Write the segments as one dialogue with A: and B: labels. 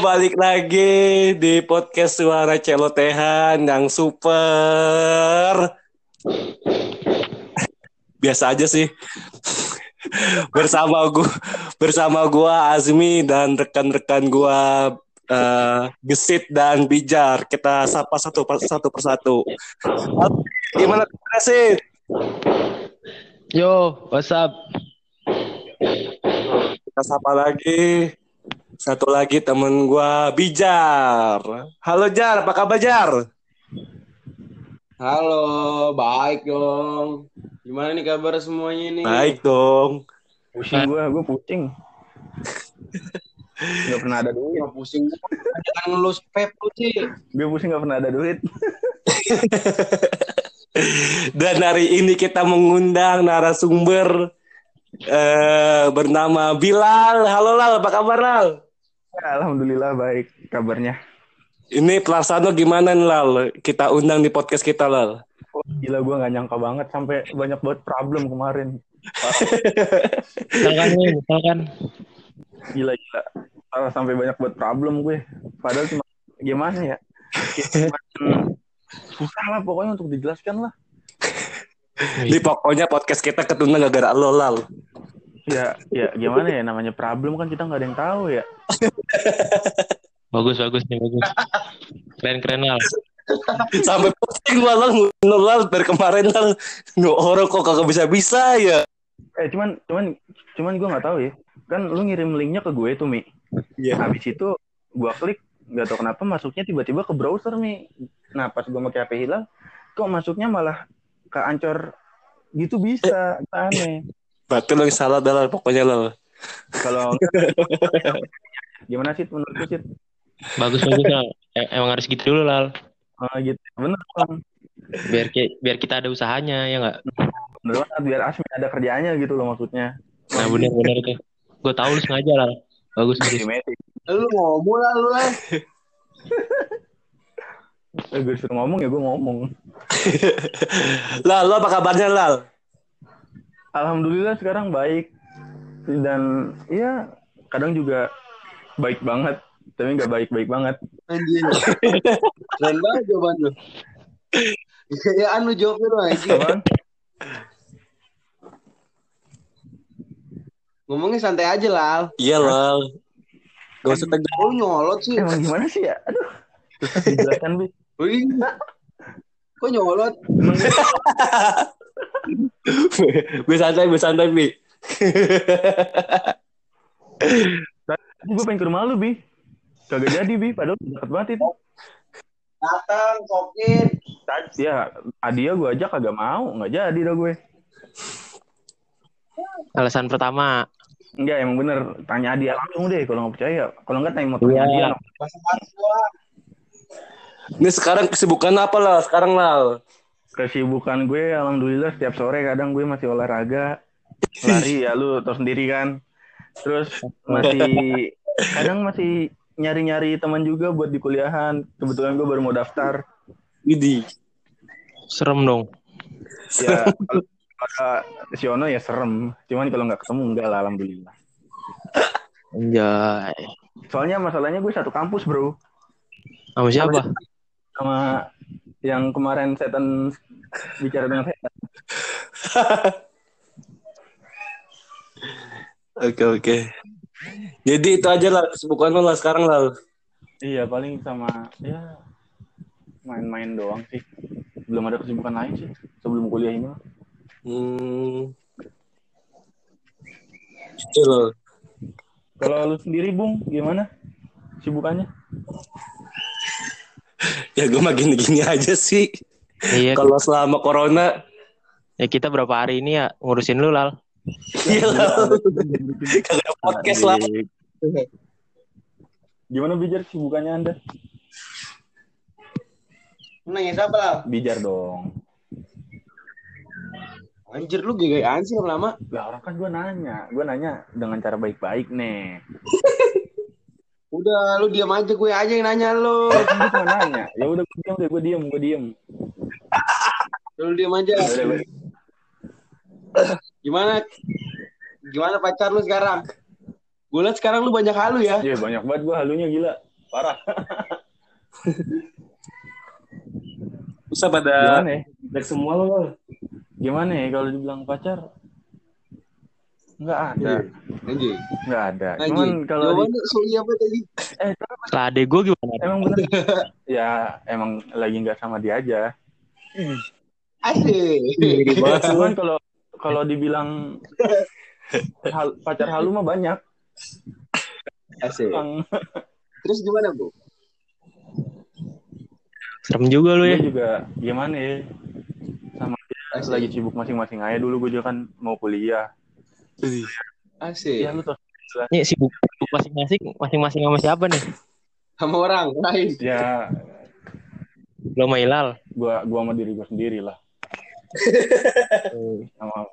A: Balik lagi di podcast Suara Celotehan yang super. Biasa aja sih. bersama gua bersama gua Azmi dan rekan-rekan gua uh, Gesit dan Bijar. Kita sapa satu satu persatu. Gimana sih?
B: Yo, what's up?
A: Kita sapa lagi. Satu lagi temen gua Bijar. Halo Jar, apa kabar Jar?
C: Halo, baik dong. Gimana nih kabar semuanya nih?
A: Baik dong.
B: Pusing gua, gua pusing. gak pernah ada duit.
C: Gak pusing. Jangan ngelus pep lu sih.
B: Gue pusing gak pernah ada duit.
A: Dan hari ini kita mengundang narasumber eh, bernama Bilal. Halo Lal, apa kabar Lal?
B: Alhamdulillah baik kabarnya.
A: Ini Pelaksano gimana nih Lal? Kita undang di podcast kita Lal.
B: Oh, gila gue gak nyangka banget sampai banyak banget problem kemarin.
D: misalkan nih, misalkan.
B: Gila gila. Sampai banyak buat problem gue. Padahal cuma gimana ya? Susah lah pokoknya untuk dijelaskan lah.
A: Di pokoknya podcast kita ketunda gara-gara lo Lal.
B: Ya, ya gimana ya namanya problem kan kita nggak ada yang tahu ya.
D: Bagus, bagus nih, bagus. Keren, keren lah.
A: Sampai pusing gua Lal, Lal dari kemarin Lal. No orang kok kagak bisa-bisa ya.
B: Eh cuman cuman cuman gue nggak tahu ya. Kan lu ngirim linknya ke gue tuh Mi.
A: Iya.
B: Habis itu gua klik nggak tahu kenapa masuknya tiba-tiba ke browser Mi. Nah pas gua pakai HP Hilal, kok masuknya malah ke ancor gitu bisa aneh.
A: Berarti lo yang salah Lal, pokoknya Lal.
B: Kalau gimana sih menurut lu sih?
D: Bagus, bagus lah. E- Emang harus gitu dulu lah.
B: Oh, gitu. Bener bang.
D: Biar, ki- biar kita ada usahanya, ya nggak?
B: Bener banget biar Asmi ada kerjaannya gitu loh maksudnya.
D: Nah, bener-bener itu. Gue tahu lu sengaja lah. Bagus, bagus.
C: Lu ngomong lah lu lah.
B: Eh, gue suruh ngomong ya gue ngomong.
A: Lal, lo apa kabarnya Lal?
B: Alhamdulillah sekarang baik dan ya kadang juga baik banget tapi nggak baik-baik banget.
C: Anjir. Keren banget jawaban lu. Ya anu jawabnya lu? Ngomongnya santai aja lah.
A: Iya Lal. Gak usah tegang.
C: Oh, lu nyolot sih.
B: Emang gimana sih ya? Aduh. Susah dijelaskan, Bi.
C: Wih. Kok nyolot?
A: Gue santai, gue santai, Bi.
B: Gue pengen ke rumah lu, Bi. Kagak jadi, Bi. Padahal deket banget itu.
C: Datang, sokin.
B: Ya, Adia gue ajak kagak mau. Nggak jadi dah gue.
D: Alasan pertama,
B: Enggak, emang bener. Tanya Adia langsung deh kalau nggak percaya. Kalau nggak tanya mau tanya
D: Iya.
B: Adia.
A: Ini sekarang kesibukan apa Lal? Sekarang Lal.
B: Kesibukan gue, alhamdulillah setiap sore kadang gue masih olahraga. Lari ya, lu tau sendiri kan. Terus masih, kadang masih nyari-nyari teman juga buat di kuliahan. Kebetulan gue baru mau daftar.
A: Widi.
D: serem dong.
B: Ya, kalau kalau si Ono ya serem. Cuman kalau nggak ketemu enggak lah, alhamdulillah.
D: Anjay.
B: Soalnya masalahnya gue satu kampus bro.
D: Sama siapa?
B: Sama yang kemarin setan bicara dengan setan.
A: Oke, oke. Jadi itu aja lah kesibukan lo lah sekarang Lal.
B: Iya paling sama ya main-main doang sih. Belum ada kesibukan lain sih sebelum kuliah ini.
A: Hmm. Itu Lal.
B: Kalau lu sendiri Bung gimana sibukannya?
A: Ya gue mah gini-gini aja sih.
D: Iya,
A: Kalau selama corona,
D: ya kita berapa hari ini ya ngurusin lu, Lal.
A: iya Lal. Kagak ada podcast lah.
B: Gimana Bijar sibukannya Anda?
C: Nanya siapa lah?
B: Bijar dong.
C: Anjir lu gayaan sih lama-lama.
B: Lah orang kan gue nanya, gue nanya dengan cara baik-baik nih.
C: Udah lu diam aja gue aja yang nanya lu.
B: Gue cuma nanya. Ya udah gue diam deh, gue diam, gue diam.
C: Lu diam aja.
B: Ya udah,
C: Gimana? Gimana pacar lu sekarang? Gue liat sekarang lu banyak halu ya.
B: Iya banyak banget gue halunya gila. parah.
A: Bisa pada
B: Gimana ya?
A: Black semua lo.
B: Gimana ya kalau dibilang pacar? Nggak ada,
C: Anjing.
B: nggak ada.
C: Anjing.
B: Cuman kalau di,
C: apa tadi?
B: eh
D: Lah adek gue gimana?
B: emang bener. ya emang lagi nggak sama dia aja.
C: Asik.
B: Cuman kalau kalau dibilang hal, pacar halu mah banyak.
C: Asik. Terus gimana, Bu?
D: Serem juga lu ya.
B: gue juga gimana ya? Sama dia
C: Asik.
B: lagi sibuk masing-masing aja dulu gue juga kan mau kuliah.
C: Asik.
B: Iya lu tuh.
D: Nih sibuk masing-masing, masing-masing sama siapa nih?
C: Sama orang lain.
B: Ya
D: Lo sama Hilal.
B: gua gua sama diri gua sendiri lah. Sama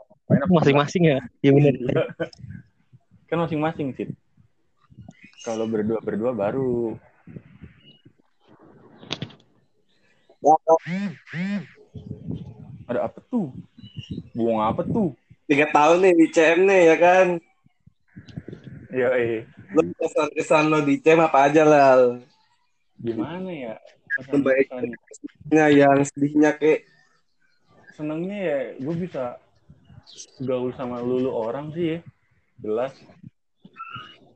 D: Masing-masing ya? Iya bener.
B: kan masing-masing sih. Kalau berdua berdua baru ada apa tuh? Buang apa tuh?
A: Tiga tahun nih di CM nih ya kan.
B: Ya eh
A: Lo kesan-kesan lo di CM apa aja lah.
B: gimana ya? Pesan-pesan.
A: Nah, yang sedihnya kayak
B: Senengnya ya gue bisa gaul sama lulu orang sih ya. Jelas.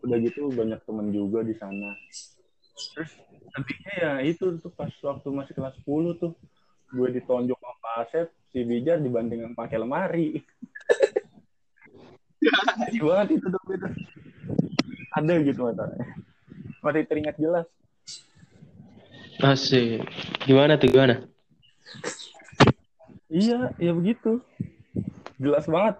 B: Udah gitu banyak temen juga di sana. Terus sedihnya ya itu tuh pas waktu masih kelas 10 tuh gue ditonjok sama Asep si Bijar dibandingkan pakai lemari. Sedih banget itu tuh itu. Ada gitu mata. Masih teringat jelas.
D: Asik. Gimana tuh gimana?
B: Iya, ya begitu. Jelas banget.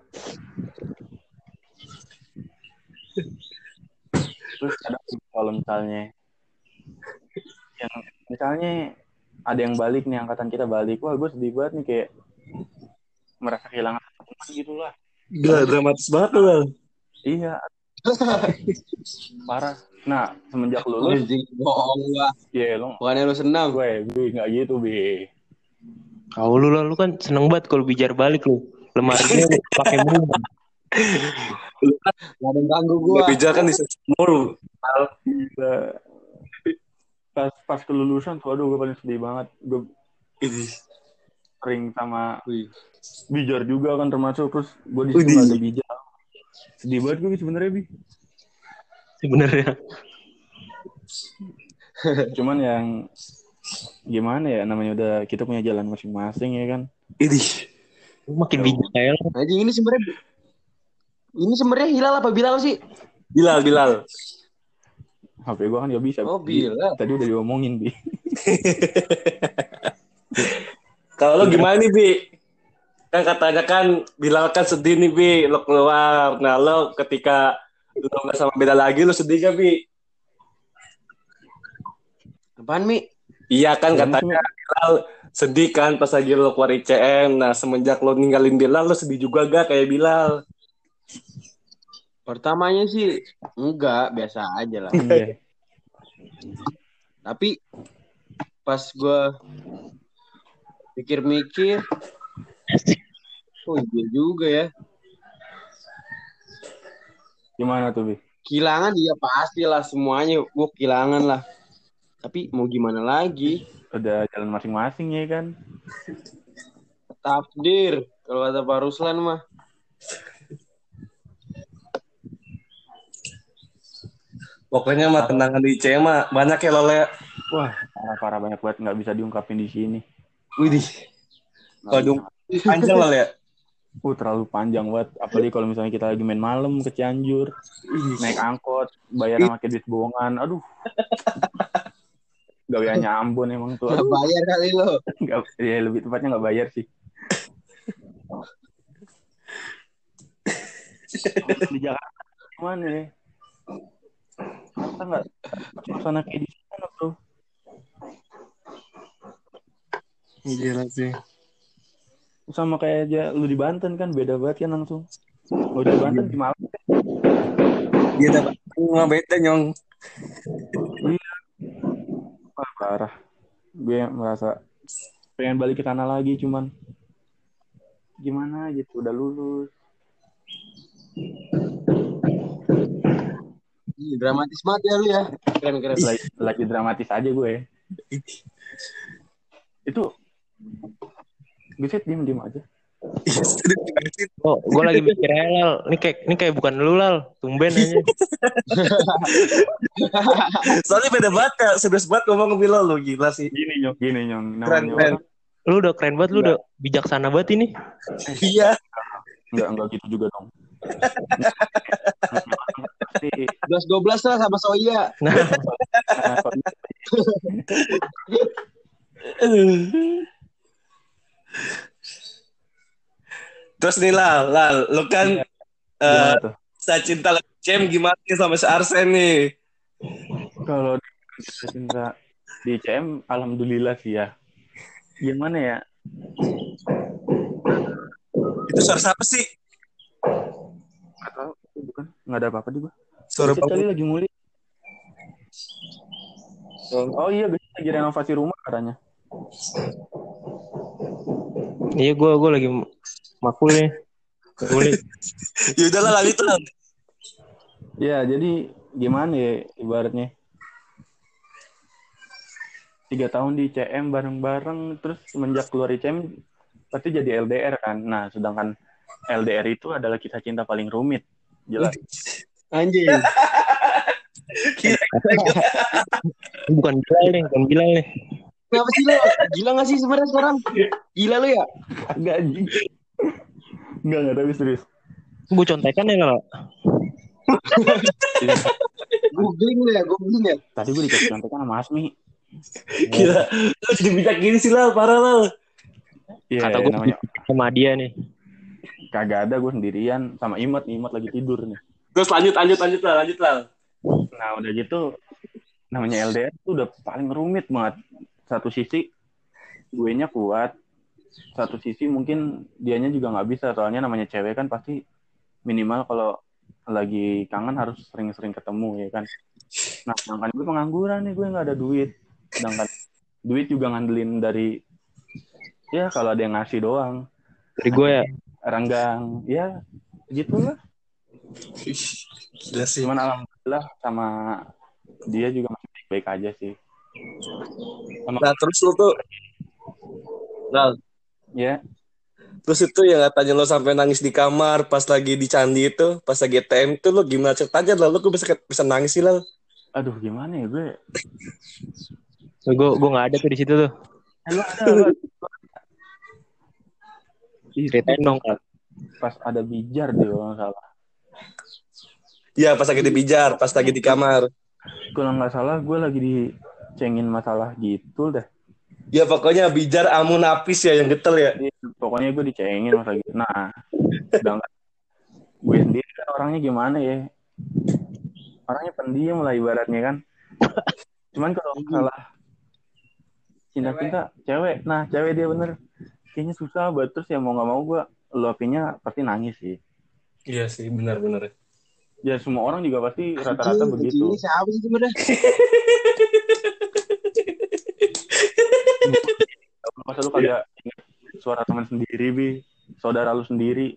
B: Terus ada kalau misalnya yang misalnya ada yang balik nih angkatan kita balik, wah gue sedih banget nih kayak merasa kehilangan teman gitu lah.
A: Gila dramatis banget lo.
B: Iya. Parah. Nah, semenjak lulus,
C: Anjing, bohong gua.
B: ya lo
C: Bukannya lu senang.
B: gue, gue nggak gitu, be.
D: Kau lu lah, lu kan seneng banget kalau bijar balik lu. Lemarinya pakai mulu.
C: Gak ada yang ganggu gua.
A: Bija kan di mulu.
B: Pas pas kelulusan, tuh aduh gue paling sedih banget. Gue kering sama
C: Wih.
B: Bijar juga kan termasuk terus gue di situ nggak ada Bijar. Sedih banget gue sebenarnya bi.
D: Sebenarnya.
B: Cuman yang gimana ya namanya udah kita punya jalan masing-masing ya kan.
A: Ini.
D: Makin bijak lu.
C: Anjing ini sebenarnya ini sebenarnya Hilal apa Bilal sih?
A: Bilal, Bilal.
B: HP gue kan gak bisa.
C: Oh,
B: Bi.
C: Bilal.
B: Tadi udah diomongin bi.
A: Kalau lo gimana nih, Bi? Kan katanya kan Bilal kan sedih nih, Bi. Lo keluar. Nah, lo ketika lo nggak sama beda lagi, lo sedih gak, Bi?
C: Apaan, Mi?
A: Iya kan
B: Ya,
A: katanya Bilal sedih kan pas lagi lo keluar ICM. Nah, semenjak lo ninggalin Bilal, lo sedih juga gak kayak Bilal?
C: Pertamanya sih enggak, biasa aja lah.
B: Iya.
C: Tapi pas gua pikir-mikir, oh iya juga ya.
B: Gimana tuh bi?
C: Kehilangan iya pastilah semuanya gua kehilangan lah. Tapi mau gimana lagi?
B: Udah jalan masing-masing ya kan.
C: Takdir kalau kata Pak Ruslan mah.
A: Pokoknya mah tendangan di ICM mah banyak ya lo, Le.
B: Wah parah-parah banyak banget nggak bisa diungkapin di sini.
A: Widih. Waduh, panjang lo, Le.
B: Uh terlalu panjang banget. Apalagi kalau misalnya kita lagi main malam ke Cianjur, naik angkot, bayar pakai duit bohongan. Aduh. Gaweannya Ambon emang tuh.
C: Nggak
B: Aduh,
C: bayar kali lo.
B: nggak, ya lebih tepatnya nggak bayar sih. di Jakarta gimana ya? Kita nggak suasana kayak di sana tuh.
A: Gila sih.
B: Sama kayak aja lu di Banten kan beda banget kan langsung. Lu di Banten di Malang
A: Dia dapat nggak beda nyong.
B: Wah, parah. Gue merasa pengen balik ke sana lagi cuman gimana gitu udah lulus.
C: Ih, dramatis banget ya lu ya. Keren keren.
B: lagi, lagi dramatis aja gue. Itu Gesit diem diem aja.
D: Oh, gue lagi mikir aja, Lal. Ini kayak ini kayak bukan lu, Lal. Tumben aja.
A: Soalnya beda banget kak, serius banget ngomong ke lo gila sih.
B: Gini nyong, gini nyong.
A: Keren
B: Namanya
A: keren.
D: Lu udah keren banget, lu udah bijaksana banget ini.
A: Iya.
B: enggak enggak gitu juga dong. Pasti
C: 12 12 lah sama Soya.
D: Nah,
B: nah,
A: Terus nih Lal, Lal, lu kan
B: gimana tuh?
A: saya cinta Cem gimana nih sama si Arsen nih?
B: Kalau di cinta di CM alhamdulillah sih ya. Gimana ya?
A: Itu suara siapa sih?
B: Tahu, bukan nggak ada apa-apa juga.
A: Suara
B: Gesit kali lagi muli. Oh iya, lagi renovasi rumah katanya.
D: Iya gue gue lagi makul nih. Boleh.
A: Ya udah lah lanjut lah.
B: Ya, jadi gimana ya ibaratnya? Tiga tahun di CM bareng-bareng, terus semenjak keluar di CM, pasti jadi LDR kan. Nah, sedangkan LDR itu adalah kisah cinta paling rumit. Jelas.
C: Anjing.
D: Bukan Bilal nih, bukan Bilal nih.
C: Kenapa sih lo? Gila gak sih sebenarnya sekarang? Gila lu ya?
B: Enggak, anjing. Enggak, enggak, tapi serius.
D: Gue contekan ya, Lal.
C: Googling lu ya, googling ya.
B: Tadi gue dikasih contekan sama Asmi.
A: Gila. Lu jadi bijak gini sih Lal, parah Lal.
B: Iya,
D: Kata gue
B: namanya
D: sama dia nih.
B: kagak ada gue sendirian sama Imot, Imot lagi tidur nih.
A: Terus lanjut lanjut lanjut lah, lanjut lah.
B: Nah udah gitu namanya LDR tuh udah paling rumit banget. Satu sisi gue nya kuat, satu sisi mungkin dianya juga nggak bisa soalnya namanya cewek kan pasti minimal kalau lagi kangen harus sering-sering ketemu ya kan. Nah sedangkan gue pengangguran nih gue nggak ada duit, sedangkan duit juga ngandelin dari ya kalau ada yang ngasih doang,
D: Dari gue ya.
B: renggang, ya gitulah.
A: Gila sih.
B: cuman alhamdulillah sama dia juga masih baik-baik aja sih
A: Nah terus lu tuh Lal,
B: ya
A: terus itu yang katanya lo sampai nangis di kamar pas lagi di candi itu, pas lagi TM itu lo gimana ceritanya? Lalu gue bisa bisa nangis sih Lal.
B: aduh gimana ya gue?
D: Gue gue nggak ada tuh di situ tuh.
B: Lu ada
D: Ceritain dong,
B: pas ada bijar deh kalau nggak salah.
A: Iya pas lagi di pijar, pas lagi di kamar.
B: kalau nggak salah gue lagi dicengin masalah gitu dah
A: Ya pokoknya bijar amu napis ya yang getel ya.
B: Jadi, pokoknya gue dicengin masa gitu. Nah sedangkan gue sendiri kan orangnya gimana ya? Orangnya pendiam lah ibaratnya kan. Cuman kalau masalah cinta-cinta cewek. Nah cewek dia bener. Kayaknya susah banget. Terus ya mau nggak mau gue luapinnya pasti nangis sih.
A: Iya sih benar-benar.
B: ya semua orang juga pasti rata-rata begitu.
C: Ini siapa sih sebenarnya?
B: masa lu kagak ingat suara teman sendiri bi saudara lu sendiri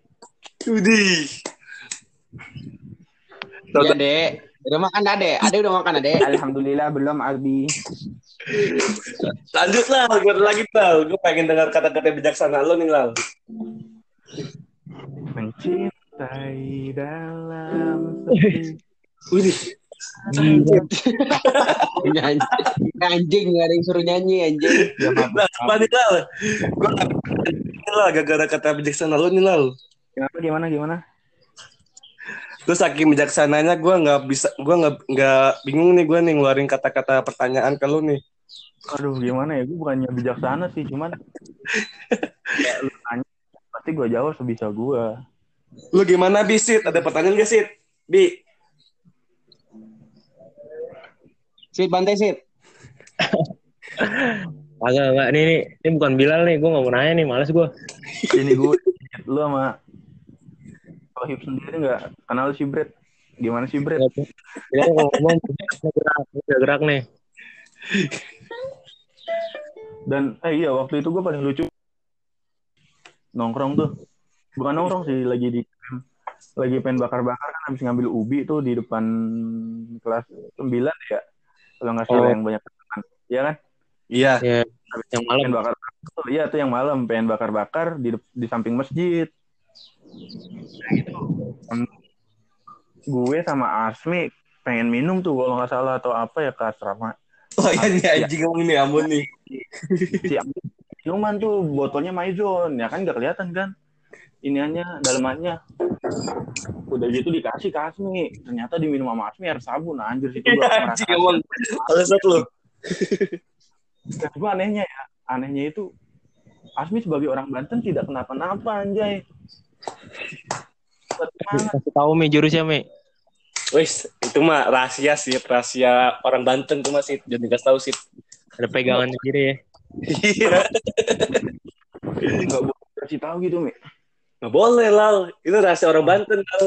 A: Udih.
C: Iya, Dek. Udah makan dah, Dek. Ade udah makan, Dek.
B: alhamdulillah belum Abi
A: Lanjut lah, gue lagi Lal. Gue pengen dengar kata-kata bijaksana lo nih Lal.
B: mencintai dalam sepi
A: Udih.
C: Nyanyi. Anjing, nggak ada yang suruh nyanyi, anjing.
B: ya
A: Nah, apa nih Lal? Gue lah gara-gara kata bijaksana lo nih Lal.
B: Kenapa gimana gimana
A: Terus saking bijaksananya gue nggak bisa, gue nggak nggak bingung nih gue nih ngeluarin kata-kata pertanyaan ke lo nih.
B: aduh gimana ya gue bukannya bijaksana sih cuman ya, lu tanya pasti gue jawab sebisa gue
A: Lu gimana Bisit? Ada pertanyaan gak Sit? Bi?
C: Sit, bantai, Sit.
D: Agak enggak nih, nih ini bukan Bilal nih, gue nggak mau nanya nih, males gue.
B: ini gue lu sama Sohib sendiri nggak kenal si Brett gimana sih Brett
D: Ya kalau ngomong gerak, gerak nih.
B: dan eh iya waktu itu gue paling lucu nongkrong tuh bukan nongkrong sih lagi di lagi pengen bakar-bakar kan habis ngambil ubi tuh di depan kelas 9 ya. Kalau nggak salah
A: Oh.
B: yang banyak teman. Iya kan?
A: Iya.
D: Ya, yang malam.
B: Pengen bakar tuh, iya tuh yang malam pengen bakar-bakar di di samping masjid. Nah, gitu. Gue sama Asmi pengen minum tuh kalau nggak salah atau apa ya ke asrama.
A: Oh iya nih anjing ngomong ini ampun nih.
B: Si minuman tuh botolnya Maizon ya kan nggak kelihatan kan iniannya dalemannya udah gitu dikasih ke Asmi ternyata diminum sama Asmi air sabun anjir situ gue
A: ngomong. Alasan lu.
B: Dan gue anehnya ya, anehnya itu Asmi sebagai orang Banten tidak kenapa-napa anjay.
D: Kasih tahu Mi jurusnya Mi.
A: Wis, itu mah rahasia sih, rahasia orang Banten tuh masih jangan dikasih tahu sih.
D: Ada pegangan sendiri ya.
A: Iya.
B: Nggak boleh kasih tahu gitu, Mi.
A: Nggak boleh lah, itu rahasia orang Banten Lal.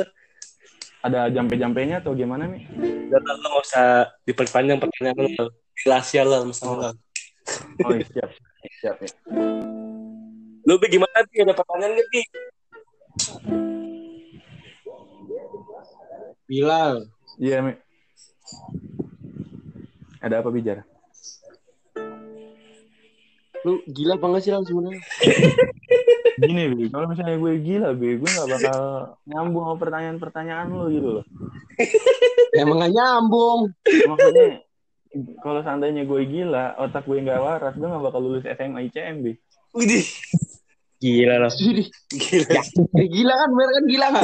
B: Ada jampe-jampenya atau gimana, Mi?
A: Dan lo nggak usah diperpanjang pertanyaan lo. Rahasia lah masalah.
B: Oh, iya, siap. Siap, ya.
A: Lu Bi, gimana sih ada pertanyaan nggak Bi?
C: Bilal.
B: Iya, Mi. Ada apa bicara?
C: Lu gila apa enggak sih sebenarnya?
B: Gini, Bi. Kalau misalnya gue gila, Bi, gue nggak bakal nyambung sama pertanyaan-pertanyaan lo gitu loh.
C: Emang gak nyambung.
B: Makanya, kalau seandainya gue gila, otak gue nggak waras, gue nggak bakal lulus SMA ICM, Bi.
A: Widih,
D: Gila loh.
A: gila.
C: Eh, gila kan, bener kan gila kan?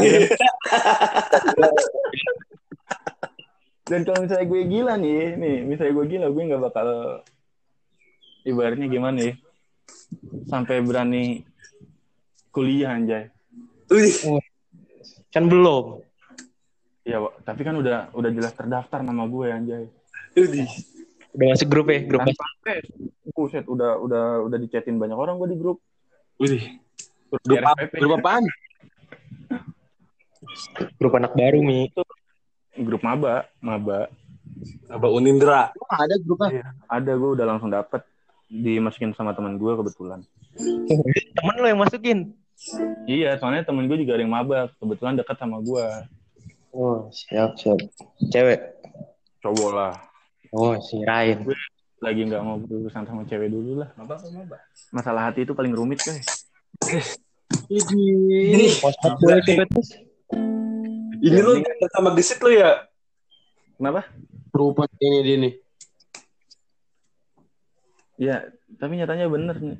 B: Dan kalau misalnya gue gila nih, nih, misalnya gue gila, gue nggak bakal ibaratnya gimana ya? Sampai berani kuliah anjay.
A: Widih.
D: Kan belum.
B: Ya, Wak, tapi kan udah udah jelas terdaftar nama gue anjay.
A: Widih.
D: Udah masuk grup ya, grup
B: Tanpa tes. Buset, udah udah udah dicetin banyak orang gue di grup.
A: Widih.
B: Grup,
C: Grup, apa- grup apaan?
D: grup anak baru Mi.
B: Grup maba, maba.
A: Abah Unindra.
C: Lu ada grupnya?
B: Ada gue udah langsung dapet dimasukin sama teman gue kebetulan.
D: Temen lo yang masukin.
B: Iya, soalnya temen gue juga ada yang maba, kebetulan dekat sama gue.
D: Oh, siap, siap. Cewek.
B: Cowok lah.
D: Oh, si Ryan.
B: Lagi nggak mau berurusan sama cewek dulu lah.
A: Maba maba.
B: Masalah hati itu paling rumit guys.
C: Ini.
A: Ini
B: ini-
A: sama gesit lu ya?
B: Kenapa?
C: rupa ini dia nih.
B: Ya, tapi nyatanya bener nih.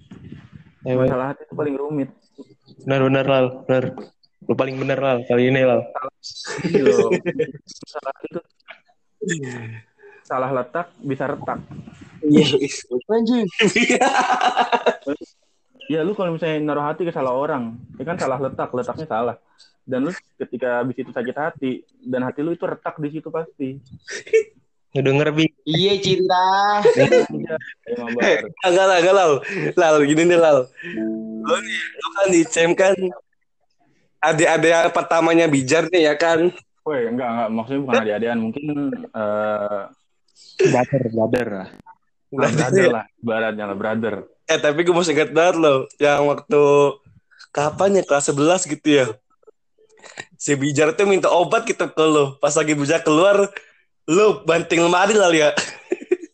D: Eh,
B: Masalah hati itu paling rumit.
D: benar, benar, Lal. Benar. Lu paling benar, Lal. Kali ini, Lal.
B: Masalah hati itu salah letak bisa retak.
C: Anjing.
B: Ya lu kalau misalnya naruh hati ke salah orang, ya kan salah letak, letaknya salah. Dan lu ketika habis itu sakit hati dan hati lu itu retak di situ pasti.
D: Ngedenger, Bi.
C: Iya cinta.
B: Ya.
A: Enggak lah, enggak lah. Lal, gini nih Lal. Lu nih, lu kan di CM kan adik-adik pertamanya bijar nih ya kan.
B: Woi, enggak enggak maksudnya bukan adik-adikan, mungkin eh
D: Brother, brother.
B: brother lah, baratnya lah brother.
A: Eh tapi gue masih ingat banget loh yang waktu kapan ya kelas 11 gitu ya. Si Bijar tuh minta obat gitu ke lu. Pas lagi Bijar keluar, lu banting lemari lah ya.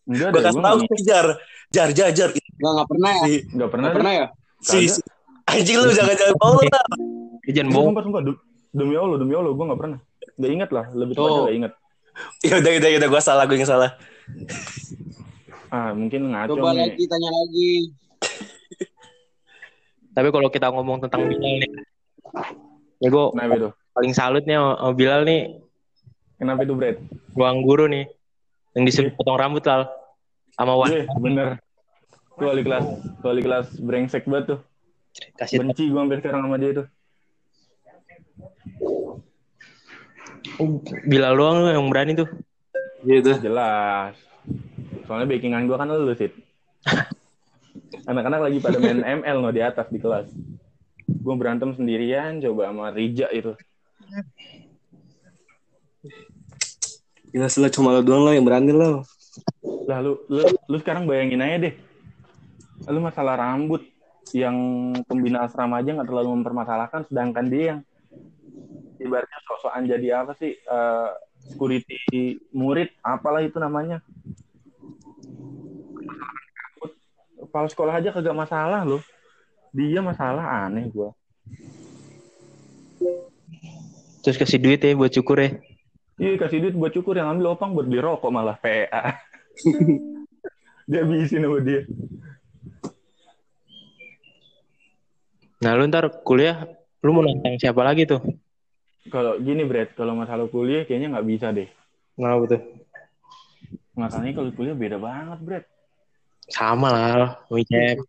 B: Enggak
A: Gue
B: deh,
A: kasih
B: gue
A: tahu
B: enggak,
A: ke Bijar. Jar, jar, jar.
C: Enggak enggak pernah ya?
A: Si,
B: enggak pernah.
C: Enggak pernah ya?
A: si, si- anjing lu jangan-jangan mau lah.
D: Dia jangan bohong.
B: sumpah, sumpah. Demi Allah, demi Allah, gue enggak pernah. Enggak inget lah, lebih tepatnya
C: Tuh.
B: enggak inget.
A: Ya udah, udah, udah. Gue salah, gue yang salah.
B: Ah, mungkin ngaco
C: Coba
B: nih.
C: lagi tanya lagi.
D: Tapi kalau kita ngomong tentang Bilal nih. Ya gue
B: itu?
D: paling salut nih sama sama Bilal nih.
B: Kenapa itu, Brad?
D: Ruang guru nih. Yang disuruh potong rambut, Lal. Sama Wan.
B: Iya, bener. Itu wali kelas, wali kelas brengsek banget tuh.
D: Kasih
B: Benci gue sampai sekarang sama dia tuh.
D: Bilal doang lu yang berani tuh.
A: Gitu.
B: Jelas. Soalnya backingan gue kan lu, Sid. Anak-anak lagi pada main ML no di atas di kelas. Gue berantem sendirian coba sama Rija itu.
A: Gila sih lah, cuma lo doang lo yang berani lo.
B: Lah lu, lu, lu sekarang bayangin aja deh. Lu masalah rambut yang pembina asrama aja nggak terlalu mempermasalahkan, sedangkan dia yang ibaratnya sosokan jadi apa sih eh, security murid apalah itu namanya kepala sekolah aja kagak masalah loh dia masalah aneh gua
D: Terus kasih duit ya buat cukur ya.
B: Iya kasih duit buat cukur yang ambil opang buat beli rokok malah PA dia habisin sama dia
D: Nah lu ntar kuliah, lu mau nantang siapa lagi tuh?
B: kalau gini Brad kalau masalah kuliah kayaknya nggak bisa deh
D: Kenapa tuh?
B: masalahnya kalau kuliah beda banget Brad
D: Sama lah, Wicep.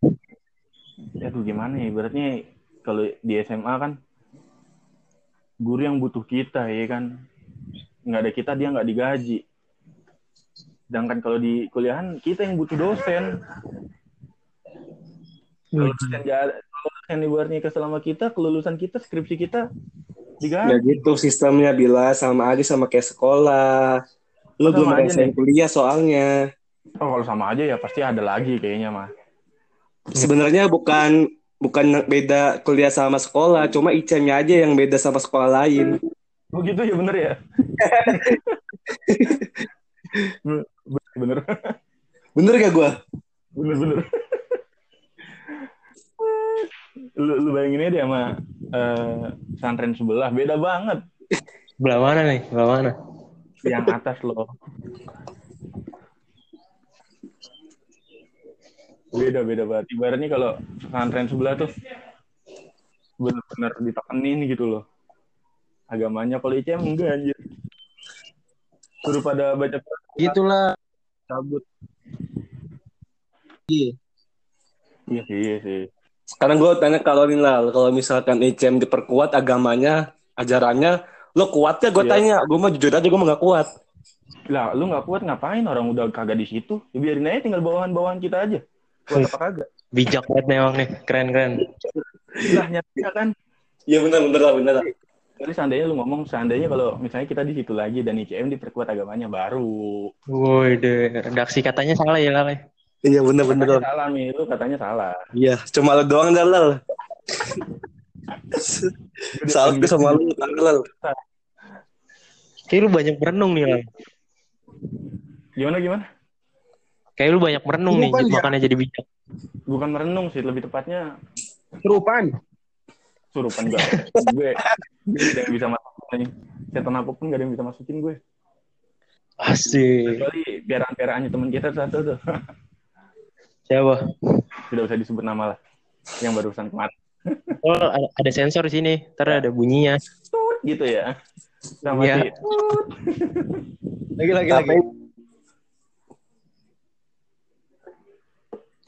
B: Aduh gimana ya, ibaratnya kalau di SMA kan guru yang butuh kita ya kan, nggak ada kita dia nggak digaji. Sedangkan kalau di kuliahan kita yang butuh dosen. Kalau dosen jalan, kalau dosen ibaratnya sama kita, kelulusan kita, skripsi kita
A: Ya
B: digaji.
A: gitu sistemnya bila sama aja sama kayak sekolah. Lu
B: Sama
A: belum
B: aja
A: ngerasain
B: nih.
A: kuliah soalnya.
B: Oh kalau sama aja ya pasti ada lagi kayaknya mah.
A: Sebenarnya bukan bukan beda kuliah sama sekolah, cuma ICM-nya aja yang beda sama sekolah lain.
B: Oh gitu ya bener ya. Bener bener
A: Bener gak gua?
B: bener bener. lu, lu bayangin aja sama eh, pesantren sebelah beda banget
D: Belah mana nih? Belah mana?
B: yang atas loh beda beda banget ibaratnya kalau pesantren sebelah tuh bener-bener ditekenin gitu loh agamanya kalau ICM enggak anjir suruh pada baca
C: Gitulah. Cabut. Iya.
B: iya sih iya sih
A: Sekarang gue tanya kalau nih Lal, kalau misalkan ICM diperkuat agamanya, ajarannya, lo kuat ya? Gue
B: Iya.
A: tanya, gue mah jujur aja gue mah gak kuat.
B: lah lu nggak kuat ngapain orang udah kagak di situ ya biarin aja tinggal bawahan-bawahan kita aja kuat apa kagak
D: Bijak banget nih emang nih, keren-keren.
B: lah nyata kan
A: Iya bener bener lah bener lah.
B: Jadi seandainya lu ngomong seandainya kalau misalnya kita di situ lagi dan ICM diperkuat agamanya baru.
D: Woi deh, redaksi katanya salah ya Lale.
A: Iya bener bener
B: Katanya
A: Lal.
B: salah nih, lu katanya salah.
A: Iya, cuma lo doang dah Lal. Salah gue sama lu, Lal.
D: Kayak lu banyak merenung nih Lale.
B: Gimana gimana?
D: Kayak lu banyak merenung nih,
C: Bukan ya?
D: makanya jadi bijak.
B: Bukan merenung sih, lebih tepatnya
C: Serupaan.
B: Surupan gue. gue gue yang bisa masukin. Setan apa pun gak ada yang bisa masukin gue.
D: Asik.
B: Kecuali piaraan-piaraannya teman kita satu tuh.
D: Siapa?
B: Tidak usah disebut nama lah. Yang barusan kemarin.
D: Oh, ada, ada sensor di sini. Ntar ada bunyinya.
B: Tut, gitu ya. Sama si tut.
C: Lagi lagi
A: Tapi,
C: lagi.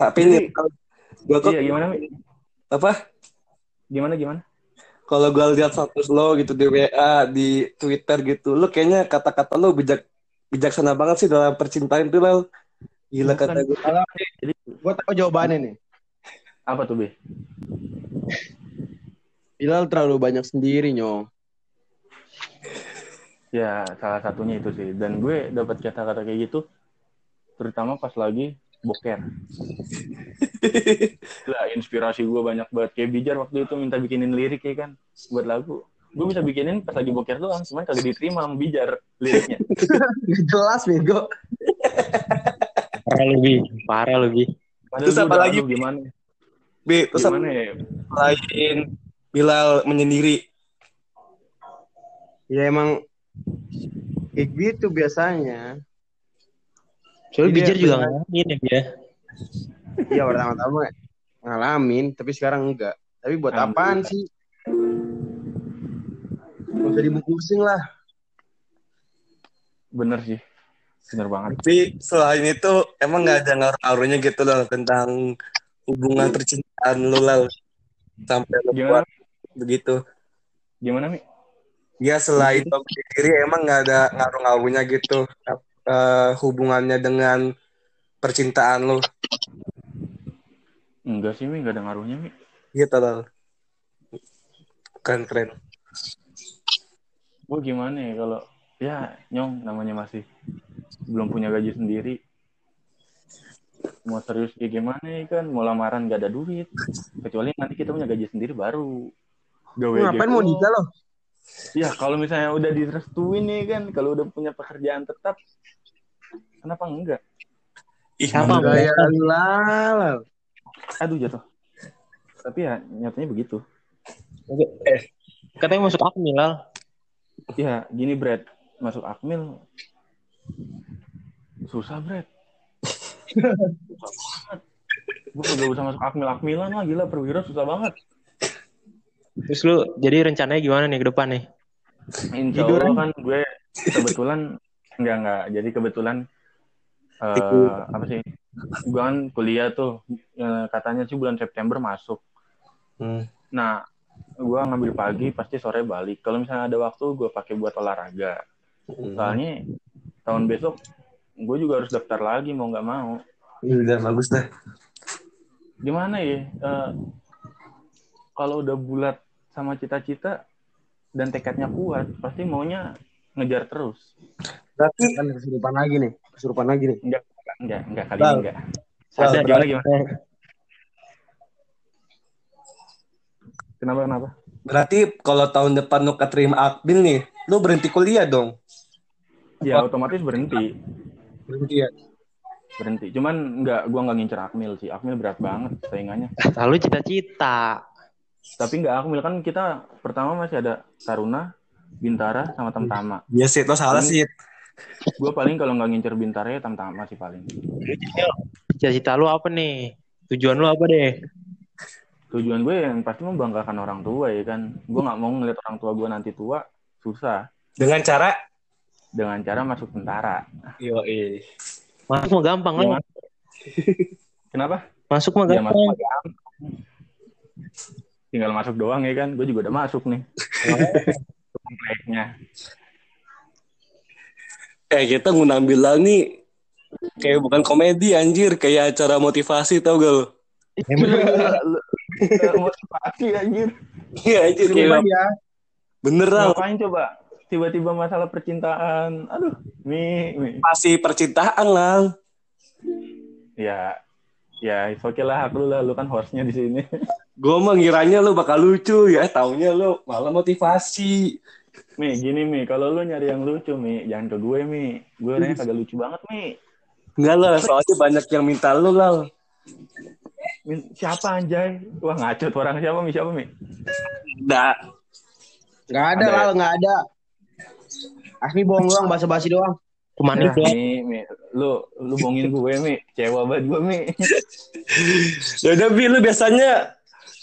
A: tapi nih, gue kok
B: Iya gimana
A: apa?
B: Gimana gimana?
A: Kalau gue lihat status lo gitu di WA, di Twitter gitu, lo kayaknya kata-kata lo bijak bijaksana banget sih dalam percintaan tuh Lal. Gila
B: Bukan.
A: kata gue.
B: Jadi
C: Gue tahu jawabannya nih.
B: apa tuh Be?
C: Bilal terlalu banyak sendiri, Nyong.
B: Ya, salah satunya itu sih. Dan gue dapat kata-kata kayak gitu, terutama pas lagi boker. Lah, inspirasi gue banyak banget. Kayak Bijar waktu itu minta bikinin lirik ya kan, buat lagu. Gue bisa bikinin pas lagi boker doang, cuman kagak diterima sama Bijar liriknya.
C: Jelas, bego.
D: Parah lebih, parah lebih.
A: Terus apa lagi,
B: aduh, gimana?
A: Bi, terus apa
B: Gimana ya?
A: lain Bilal menyendiri.
C: Ya emang kayak gitu biasanya.
D: Soalnya Bijar juga
C: bener.
D: ngalamin ya, ya.
C: Iya pertama-tama ngalamin, tapi sekarang enggak. Tapi buat apaan sih? Gak usah dibungkusin lah.
B: Bener sih. Bener banget.
A: Tapi selain itu emang nggak ada ngaruh-ngaruhnya gitu loh tentang hubungan percintaan lo Lal. Sampai buat begitu.
B: Gimana, Mi?
A: Ya selain lo sendiri emang nggak ada ngaruh-ngaruhnya gitu eh, hubungannya dengan percintaan lo.
B: Enggak sih, Mi. Enggak ada ngaruhnya, Mi.
A: Gitu Lal. Keren keren.
B: Gue gimana ya kalau ya nyong namanya masih belum punya gaji sendiri mau serius kayak gimana ya kan mau lamaran gak ada duit kecuali nanti kita punya gaji sendiri baru gawe
C: ngapain mau nikah lo?
B: Ya kalau misalnya udah direstuin nih kan, kalau udah punya pekerjaan tetap, kenapa enggak?
A: Ih,
D: Apa?
C: lah.
B: Aduh jatuh. Tapi ya nyatanya begitu.
D: Katanya masuk akmil, Lal.
B: Ya gini Brad, masuk Akmil susah Brad. susah banget. Gue gak usah masuk Akmil-Akmilan lah, gila perwira susah banget.
D: Terus lu jadi rencananya gimana nih ke depan nih?
B: Insya Allah kan gue kebetulan enggak enggak. Jadi kebetulan eh apa sih? Gue kan kuliah tuh eh, katanya sih bulan September masuk.
A: Hmm.
B: Nah, gue ngambil pagi pasti sore balik. Kalau misalnya ada waktu gue pakai buat olahraga.
A: Hmm.
B: Soalnya tahun besok gue juga harus daftar lagi mau nggak mau.
A: Udah bagus dah.
B: Gimana ya? eh, kalau udah bulat sama cita-cita dan tekadnya kuat, pasti maunya ngejar terus.
A: Berarti
C: Kan kesurupan lagi nih. Kesurupan lagi nih.
B: Enggak, enggak, enggak kali ini enggak. Ada gimana gimana? Kenapa kenapa?
A: berarti kalau tahun depan lu keterima akbil nih, lu berhenti kuliah dong.
B: Ya otomatis berhenti,
C: Berhenti ya.
B: berhenti. Cuman enggak, gua enggak ngincer Akmil sih. Akmil berat banget saingannya.
D: Lalu cita-cita.
B: Tapi enggak Akmil kan kita pertama masih ada Taruna, Bintara sama Tamtama.
A: Iya sih, lo salah sih.
B: Gua paling kalau nggak ngincer Bintara ya Tamtama sih paling.
D: Cita-cita lu apa nih? Tujuan lu apa deh?
B: Tujuan gue yang pasti membanggakan orang tua ya kan. Gue nggak mau ngeliat orang tua gue nanti tua susah
A: Dengan cara
B: dengan cara masuk tentara.
A: Yo,
D: Masuk mah gampang.
B: Gimana? Kenapa?
D: Masuk mah
B: Ya
D: gampang.
B: masuk aja. Tinggal masuk doang ya kan. Gue juga udah masuk nih. Kompleknya.
A: Eh kita ngundang Bilal nih kayak bukan komedi anjir, kayak acara motivasi tau gak lu?
B: Motivasi anjir.
A: Iya anjir kayak
C: ya.
A: bener lah.
B: Ngapain coba? Tiba-tiba masalah percintaan. Aduh, mi, mi.
A: Masih percintaan lah.
B: Ya, ya, oke lah, hak lu lah. Lu kan hostnya di sini.
A: Gue mah ngiranya lu bakal lucu ya, taunya lu malah motivasi.
B: Mi, gini Mi, kalau lu nyari yang lucu Mi, jangan ke gue Mi. Gue orangnya kagak lucu banget Mi.
A: Enggak lah, soalnya banyak yang minta lu lah.
B: Siapa anjay? Wah ngaco orang siapa Mi? Siapa Mi?
A: Nah,
C: Nggak ada
B: Ada.
C: lah, nggak ada. Asmi bohong doang, basa-basi doang.
D: Cuman
B: Nah,
D: itu
B: Mi, Mi, lu lu bohongin gue Mi. Kecewa banget gue Mi.
A: yaudah Bi, lu biasanya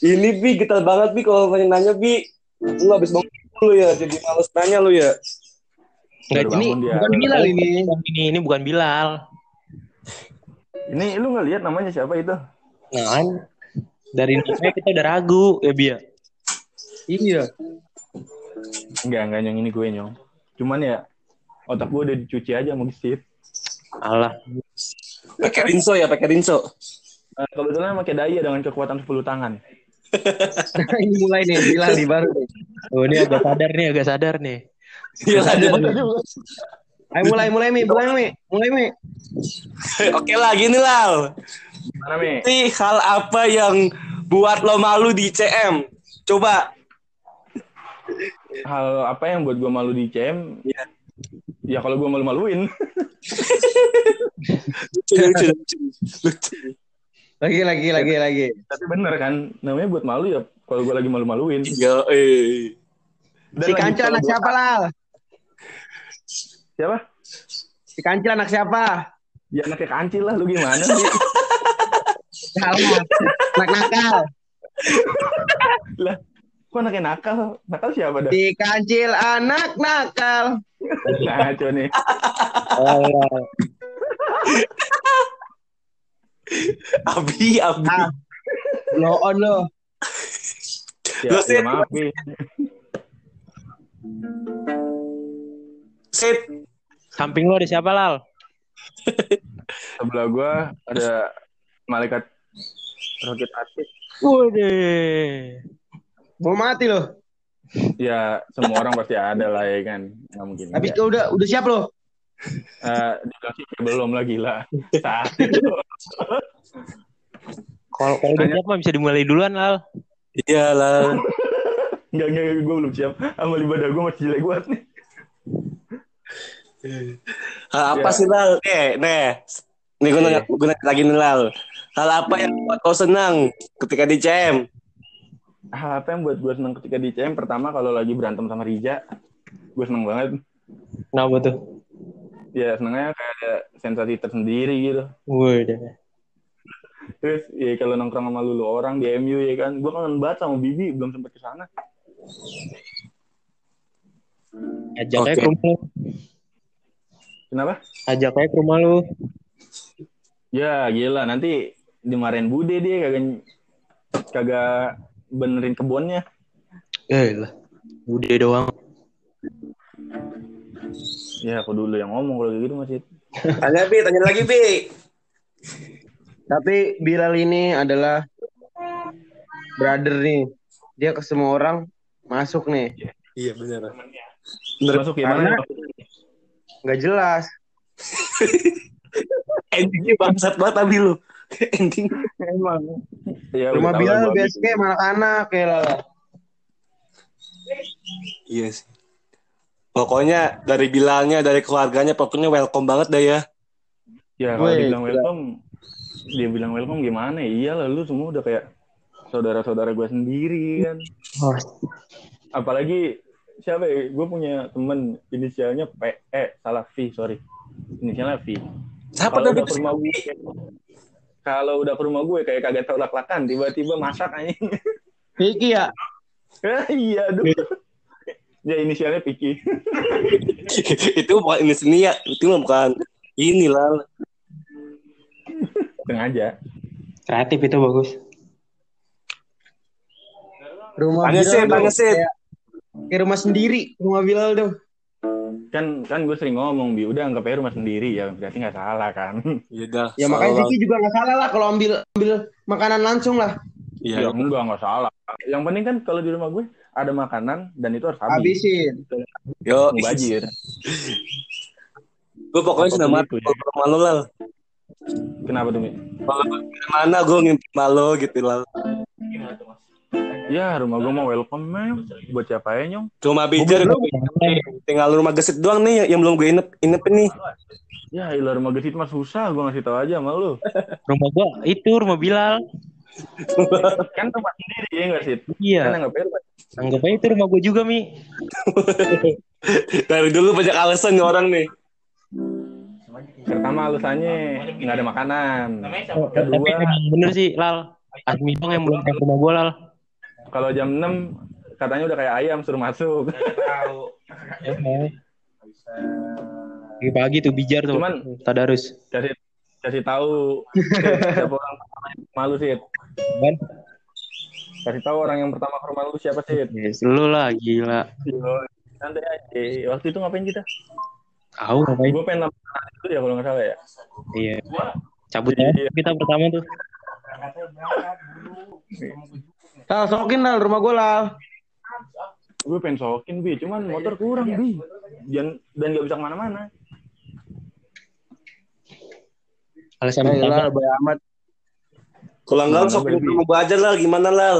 A: ini Bi, kita banget Bi kalau banyak nanya Bi. Lu habis bangun lu ya, jadi males nanya lu ya.
D: Enggak ini
B: dia.
C: Bukan Bilal ini.
D: bukan ini ini bukan Bilal.
B: Ini lu nggak lihat namanya siapa itu?
D: Nah, dari namanya kita udah ragu ya Bia.
C: Iya.
B: Enggak, enggak nyong ini gue nyong. Cuman ya otak gue udah dicuci aja sama gesit.
D: Alah.
A: Pakai rinso ya, pakai rinso.
B: Eh, kebetulan pakai daya dengan kekuatan 10 tangan.
C: ini mulai nih, Bilal nih baru nih.
D: Oh, ini agak sadar nih, agak sadar nih.
A: Iya, ada.
C: Ayo mulai, mulai Mi, mulai Mi, mulai Mi.
A: Oke lah, gini lah.
B: Mana Mi?
A: Sih, hal apa yang buat lo malu di CM? Coba.
B: Hal apa yang buat gue malu di CM?
A: Iya.
B: Ya kalau gue malu-maluin.
C: Lagi, lagi, lagi, lagi.
B: Tapi bener kan, namanya buat malu ya kalau gue lagi malu-maluin.
A: Yo, eh.
C: Si Kancil anak
B: gua-
C: siapa lah?
B: Siapa?
C: Si Kancil anak siapa?
B: Ya anaknya kancil lah, lu gimana sih?
C: Salah. Anak nakal.
B: lah, kok anaknya nakal? Nakal siapa dah?
C: Si Kancil anak nakal.
B: Ngaco nih.
D: Oh,
A: Abi, Abi.
C: Ah. Blow on lo.
B: Ya,
A: Lu, Sid.
B: ya maaf, Bi.
A: Sit.
D: samping lu ada siapa Lal?
B: Sebelah gue ada malaikat roket atik.
D: Waduh.
C: Mau mati lo.
B: Ya, semua orang pasti ada lah ya kan. Nggak mungkin. Enggak.
C: itu udah udah siap lo.
B: Eh, dibilang sih belum lagi lah. Saat itu.
D: Kalau kalau udah siap mah bisa dimulai duluan Lal.
A: Iyalah.
B: Enggak, enggak, gue belum siap. Amal ibadah gue masih jelek banget nih.
A: Hal apa
B: Ya.
A: sih Lal? Eh, nih. Nih gue nanya, gue nanya lagi nih Lal. Hal apa yang buat kau senang ketika di CM?
B: Hal apa yang buat gue seneng ketika di CM? Pertama kalau lagi berantem sama Rija, gue seneng banget.
D: Kenapa tuh?
B: Ya senengnya kayak ada sensasi tersendiri gitu.
D: Wih,
B: Terus ya kalau nongkrong sama lulu orang di MU ya kan, gue kangen banget sama Bibi, belum sempet ke sana.
D: ajak aja
A: Oke.
D: ke rumah lu.
B: Kenapa?
D: Ajak aja ke rumah lu.
B: Ya gila nanti dimarahin Bude dia kagak kagak benerin kebunnya.
D: Eh lah. Udah doang.
B: Ya aku dulu yang ngomong kalau kayak gitu masih.
A: Tanya Bi, tanya lagi Bi.
C: Tapi Bilal ini adalah brother nih. Dia ke semua orang masuk nih.
A: Iya benar.
B: Masuk gimana?
C: Nggak jelas.
A: Endingnya bangsat banget Abi lu. Ending.
B: Emang. Ya,
C: Rumah
B: gua
C: biasanya sama anak-anak ya lah.
A: Iya sih. Pokoknya dari Bilalnya, dari keluarganya, pokoknya welcome banget dah ya.
B: Ya kalau dibilang welcome, dia bilang welcome gimana? Iya lah lu semua udah kayak saudara-saudara gue sendiri kan.
D: Oh,
B: Apalagi siapa ya? Gue punya temen inisialnya P, eh salah V, sorry. Inisialnya V.
A: Siapa tuh?
B: udah rumah kalau udah ke rumah gue kayak kagak tau lak-lakan, tiba-tiba masak anjing.
C: Vicky ya.
B: Eh, iya aduh. Ya inisialnya Piki.
A: itu bukan ini seni ya, itu mah bukan ini lah.
B: Sengaja.
D: kreatif itu bagus.
C: Rumah Bilal
A: sih,
C: kayak, kayak rumah sendiri. Rumah Bilal tuh.
B: Kan kan gue sering ngomong, Bi, udah anggap aja rumah sendiri ya, berarti nggak salah kan.
A: Iya dah.
C: Ya makanya. Vicky juga nggak salah lah kalau ambil ambil makanan langsung lah.
A: Iya.
B: Ya enggak, enggak salah. Yang penting kan kalau di rumah gue ada makanan dan itu harus habis.
C: Habisin.
A: Yo,
B: Mubajir.
A: gue pokoknya
B: Apa pun
A: senang banget
B: itu, ya.
A: kalau lo lah.
B: Kenapa tuh, Mi?
A: Kalau mana gue ngimpi sama lo gitu lah.
B: Ya, rumah gue mau welcome, Mem. Buat siapa ya, Nyong?
A: Cuma bijar tinggal rumah gesit doang nih yang belum gue inep inep nih.
B: Ya, ilah rumah gesit mah susah. Gue ngasih tahu aja sama lu.
D: Rumah gua itu rumah Bilal.
B: Kan tempat sendiri ya nggak sih? Kan
D: Iya.
B: anggap aja rumah-
D: Anggap aja itu rumah gua juga, Mi.
A: Dari dulu banyak alasan nih orang nih.
B: Pertama alasannya nggak ada makanan.
D: Tapi
B: Kedua,
D: emang bener sih, Lal. Asmi dong yang belum ke rumah gua, Lal.
B: Kalau jam 6 katanya udah kayak ayam suruh masuk.
D: Emang. Pagi-pagi tuh bijar tuh.
B: Cuman-
D: Tadarus.
B: kasih kasih tahu siapa orang pertama yang ke rumah lu sih.
D: Kan?
B: Kasih tahu orang yang pertama ke rumah lu siapa sih?
D: Yes, lu lah, gila.
B: Santai aja. Waktu itu ngapain kita?
D: Tahu ngapain?
B: Gue pengen itu ya kalau nggak salah ya.
D: Iya. Cabut aja
B: Iya.
D: kita pertama tuh.
C: Lal, sokin Lal, rumah gue Lal.
B: Gue pengen sokin bi, cuman motor kurang bi. Dan dan nggak bisa ke
D: mana-mana.
C: Alasan
D: utama.
C: Lal, amat.
A: Kalau enggak
B: Gimana,
A: sok
B: Baby?
A: mau aja lah gimana lal?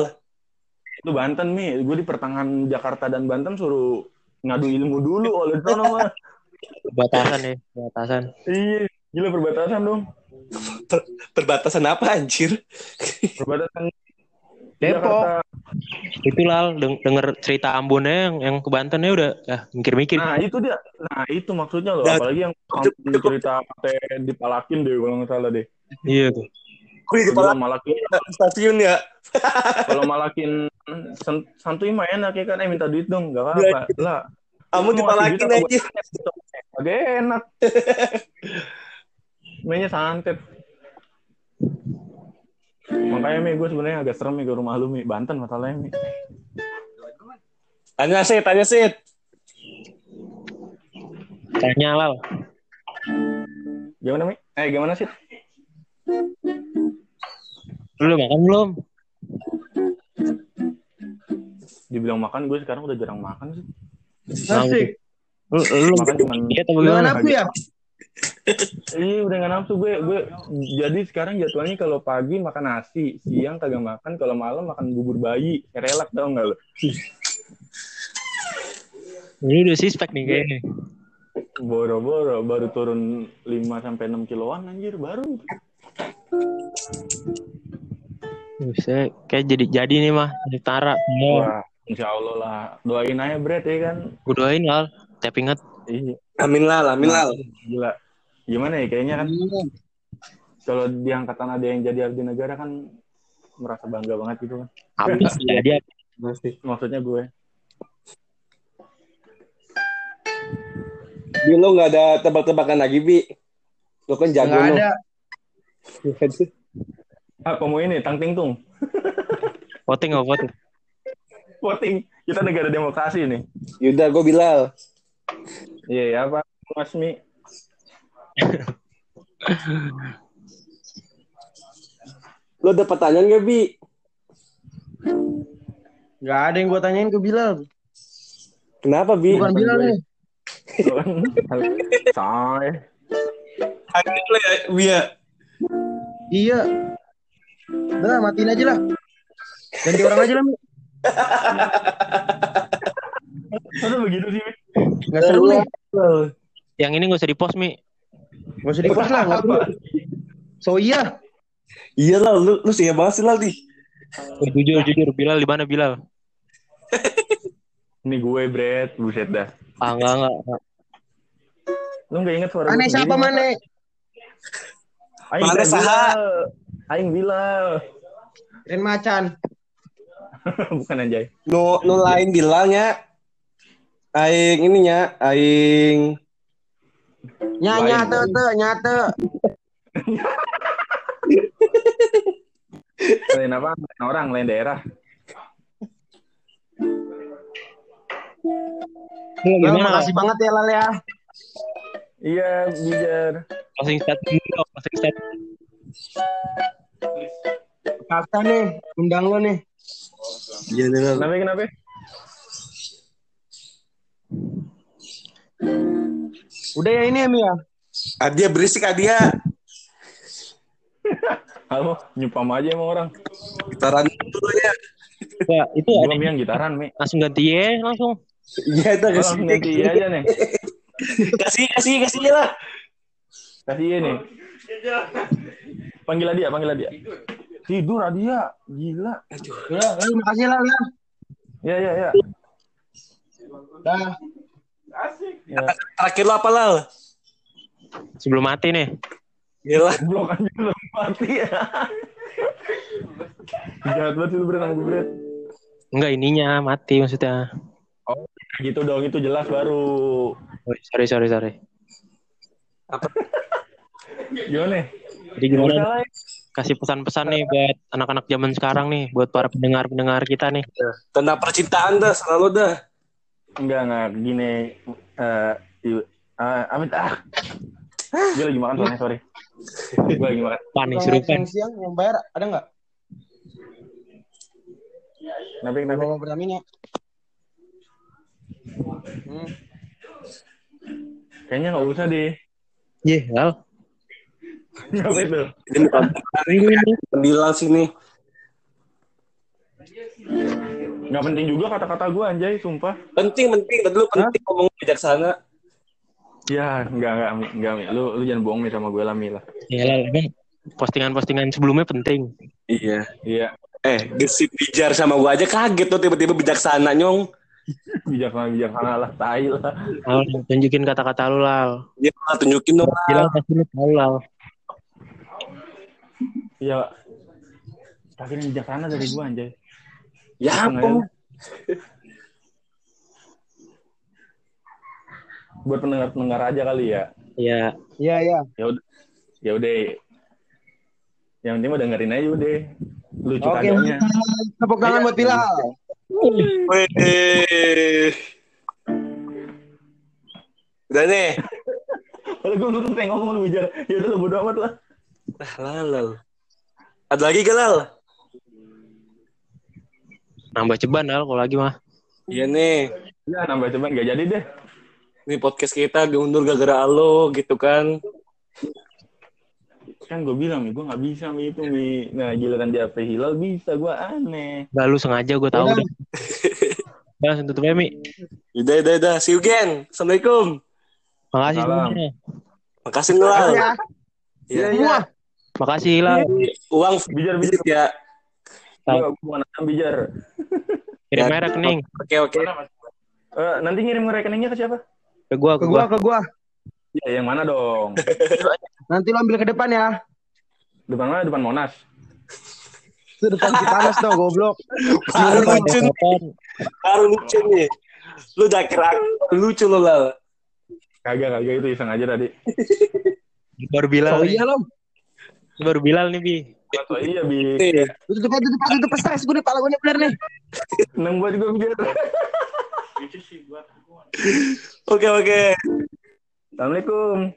B: Itu Banten mi, gue di pertengahan Jakarta dan Banten suruh ngadu ilmu dulu oleh sono mah.
D: Perbatasan ya, perbatasan.
B: Iya, gila perbatasan dong.
A: Per- perbatasan apa anjir?
B: Perbatasan
C: Depok.
B: Jakarta.
D: Itu Lal, deng- denger cerita Ambonnya yang, yang ke Banten ya udah ya, mikir-mikir.
B: Nah itu dia, nah itu maksudnya loh.
A: Dan-
B: Apalagi yang Ambon cerita sampai dipalakin deh kalau nggak salah deh.
D: Iya tuh.
A: Gue di
B: Gue
A: kepala
B: malakin,
A: stasiun ya.
B: kalau malakin san- santuy mah enak ya kan, eh minta duit dong, gak apa-apa. Lah,
A: Kamu dipalakin aja.
B: agak enak. Mainnya santet. Makanya Mi, gue sebenarnya agak serem Mi ke rumah lu Mi, Banten masalahnya Mi.
A: Tanya sih, tanya sih.
D: Tanya Lal.
B: Gimana Mi? Eh gimana sih?
D: Lu udah makan belum?
B: Dibilang makan, gue sekarang udah jarang makan sih.
C: Asik.
D: Lu, lu
B: Makan cuman
D: apa
C: Gimana
D: gimana?
C: Ya?
B: Iya udah gak nafsu gue gue jadi sekarang jadwalnya kalau pagi makan nasi, siang kagak makan, kalau malam makan bubur bayi, serelak tau gak lo?
D: Ini udah sispek nih kayaknya.
B: Boro-boro baru turun 5 sampai 6 kiloan anjir baru.
D: Buset, kayak jadi jadi nih mah Tara. Ya,
B: Wah, insya Allah lah. Doain aja Brett ya kan.
D: gue doain Al. Tapi inget
B: Iya,
A: Amin lah, amin lah.
B: gila. Gimana ya kayaknya kan kalau di angkatan ada yang jadi abdi negara kan merasa bangga banget gitu kan.
D: habis ya dia.
B: Maksudnya gue.
A: Bi, lo nggak ada tebak-tebakan lagi, Bi? Lo kan jago
C: Nggak
A: lo.
C: ada.
B: Apa mau ini tang ting tung?
D: Voting nggak voting?
B: Voting. Kita negara demokrasi nih.
A: Yaudah, gue Bilal.
B: Iya, ya, apa Mas Mi?
A: Lo ada pertanyaan gak, Bi?
C: Nggak ada yang gue tanyain ke Bilal.
A: Kenapa, Bi?
C: Bukan Bilal nih.
B: Say.
A: Kaget lo ya, Bi ya?
C: Iya. Udah, matiin aja lah. Ganti orang aja lah, Mi.
B: Masa begitu sih? Mi?
C: Nggak seru nih.
D: Yang ini gak usah di post Mi.
C: Nggak usah di-post lah. nggak perlu. So iya.
A: Iya lah, lu, lu siap banget sih lah, Di.
D: Eh, jujur jujur Bilal di mana Bilal?
B: Ini gue Brett, buset dah.
D: Ah enggak enggak. enggak.
B: Lu gak inget suara
C: Mane
B: gue
C: siapa Mane?
B: Aing
A: saha?
B: Bilal. Aing Bilal.
C: Ren Macan.
B: Bukan anjay.
A: Nu, nu lain bilangnya. Aing ininya, aing
C: Nya
B: Lain.
C: nyate te nyate.
B: Lain apa? Lain orang, lain daerah.
C: Lal,
D: gimana?
C: makasih banget ya Lal ya.
B: Iya, bijar.
D: Posting status dulu, posting status.
C: Kakak nih, undang lo nih.
A: Iya, dengar.
B: Kenapa, kenapa?
C: Udah ya ini ya Mi ya.
A: Adia berisik, Adia.
B: Halo, nyupam aja emang orang.
A: Gitaran dulu ya.
D: Ya, itu ada
B: Belum yang gitaran, Mi.
D: langsung ganti ya langsung.
A: Iya, itu kasih.
B: langsung ganti iya aja nih.
A: Kasih, kasih, kasih lah.
B: Kasih iya nih. Panggil dia, panggil dia. Tidur dia, gila.
C: Ya, Lal, makasih Lal ya.
B: Ya, ya, ya.
C: Dah.
B: Ya.
A: Terakhir lo apa, Lal?
D: Sebelum mati nih.
A: Gila.
B: Blok aja belum mati ya. Jahat banget sih lu Bret, sama gue, Bret.
D: Enggak ininya mati maksudnya.
B: Gitu dong, itu jelas baru.
D: Oh, sorry sorry sorry.
B: Gimana?
D: Jadi gimana?
B: ya.
D: Kasih pesan-pesan nih buat anak-anak zaman sekarang nih, buat para pendengar-pendengar kita nih.
A: Tentang percintaan dah, selalu dah.
B: Enggak, enggak. Gini. eh i- ah, amit, ah. Gue lagi makan soalnya, sorry. Gue lagi makan.
D: Panik serupan.
C: siang siang yang bayar ada nggak?
B: Kenapa, kenapa?
C: Bawa Pertamina. Hmm.
B: Kayaknya nggak usah deh.
D: Iya, Al.
B: Ngapain tuh?
A: Ini bukan pendilang sini.
B: Nggak penting juga kata-kata gue, anjay, sumpah.
A: Penting, penting. Tadi lu penting ngomong bijaksana.
B: Ya, enggak, enggak, enggak, Mi. Lu, lu jangan bohong Mi sama gue lah, Mi lah.
D: Ya lah, emang postingan-postingan sebelumnya penting.
A: Iya.
B: Iya,
A: Eh, gesit bijar sama gua aja kaget tuh tiba-tiba bijaksana nyong.
B: bijaksana, bijaksana lah, tai lah.
D: Al, tunjukin kata-kata lu, Lal.
A: Dia malah tunjukin dong.
D: Bilang pasti lu tahu, Lal.
B: Iya. Tapi ini bijaksana dari gue, anjay.
A: Ya ampun.
B: Buat pendengar-pendengar aja kali ya.
D: Ya,
C: Iya iya.
B: Ya udah. Ya udah. Yang penting mah dengerin aja udah. Lucu
C: Oke.
B: kagaknya.
C: Tepuk tangan buat Bilal.
A: Wih. Udah nih.
B: Kalau gue belum pengen ngomong lu bicara. Ya udah lu bodo amat lah.
A: Ah, lalal. Ada lagi gak, Lal?
D: Nambah ceban, Al, kalau lagi mah.
A: Iya nih.
B: Ya nambah ceban gak jadi deh.
A: Ini podcast kita diundur gara-gara lo gitu kan.
B: Kan gue bilang nih, gue gak bisa Mi itu Mi. Nah giliran dia sampai hilal bisa, gue aneh.
D: Gak lu sengaja gue tahu
C: Udah.
D: dah. Udah, langsung tutup ya, Mi.
A: Udah, udah, udah. See you again. Assalamualaikum.
D: Makasih
B: Salam.
D: semuanya.
A: Makasih Ngelal.
C: Ya.
A: Iya.
C: Semua.
D: Makasih lah.
A: Uang
B: Bijar, bijar.
A: visit ya.
B: Gua mau nanam bijar.
D: Kirim aja rekening.
A: Oke, oke.
B: Eh, nanti ngirim rekeningnya ke siapa?
D: Ke gua,
C: Ke
D: ke
C: gua,
D: gua.
C: ke gua.
B: Ya, yang mana dong?
C: Nanti lo ambil ke depan ya.
B: Depan mana? Depan Monas.
C: Itu depan Cipanas dong, goblok.
A: Baru lucu nih. Baru lucu nih. Lu udah kira lucu lu Lal.
B: Kagak, kagak itu iseng aja tadi.
D: Baru Bilal
C: Oh iya lo.
D: Baru Bilal nih, Bi.
B: Iya, Bi.
A: Iya.
C: Tutup aja, tutup aja, tutup stres gue nih, pala gue nih bener nih.
B: Seneng buat gue biar.
A: Oke, oke.
B: Assalamualaikum.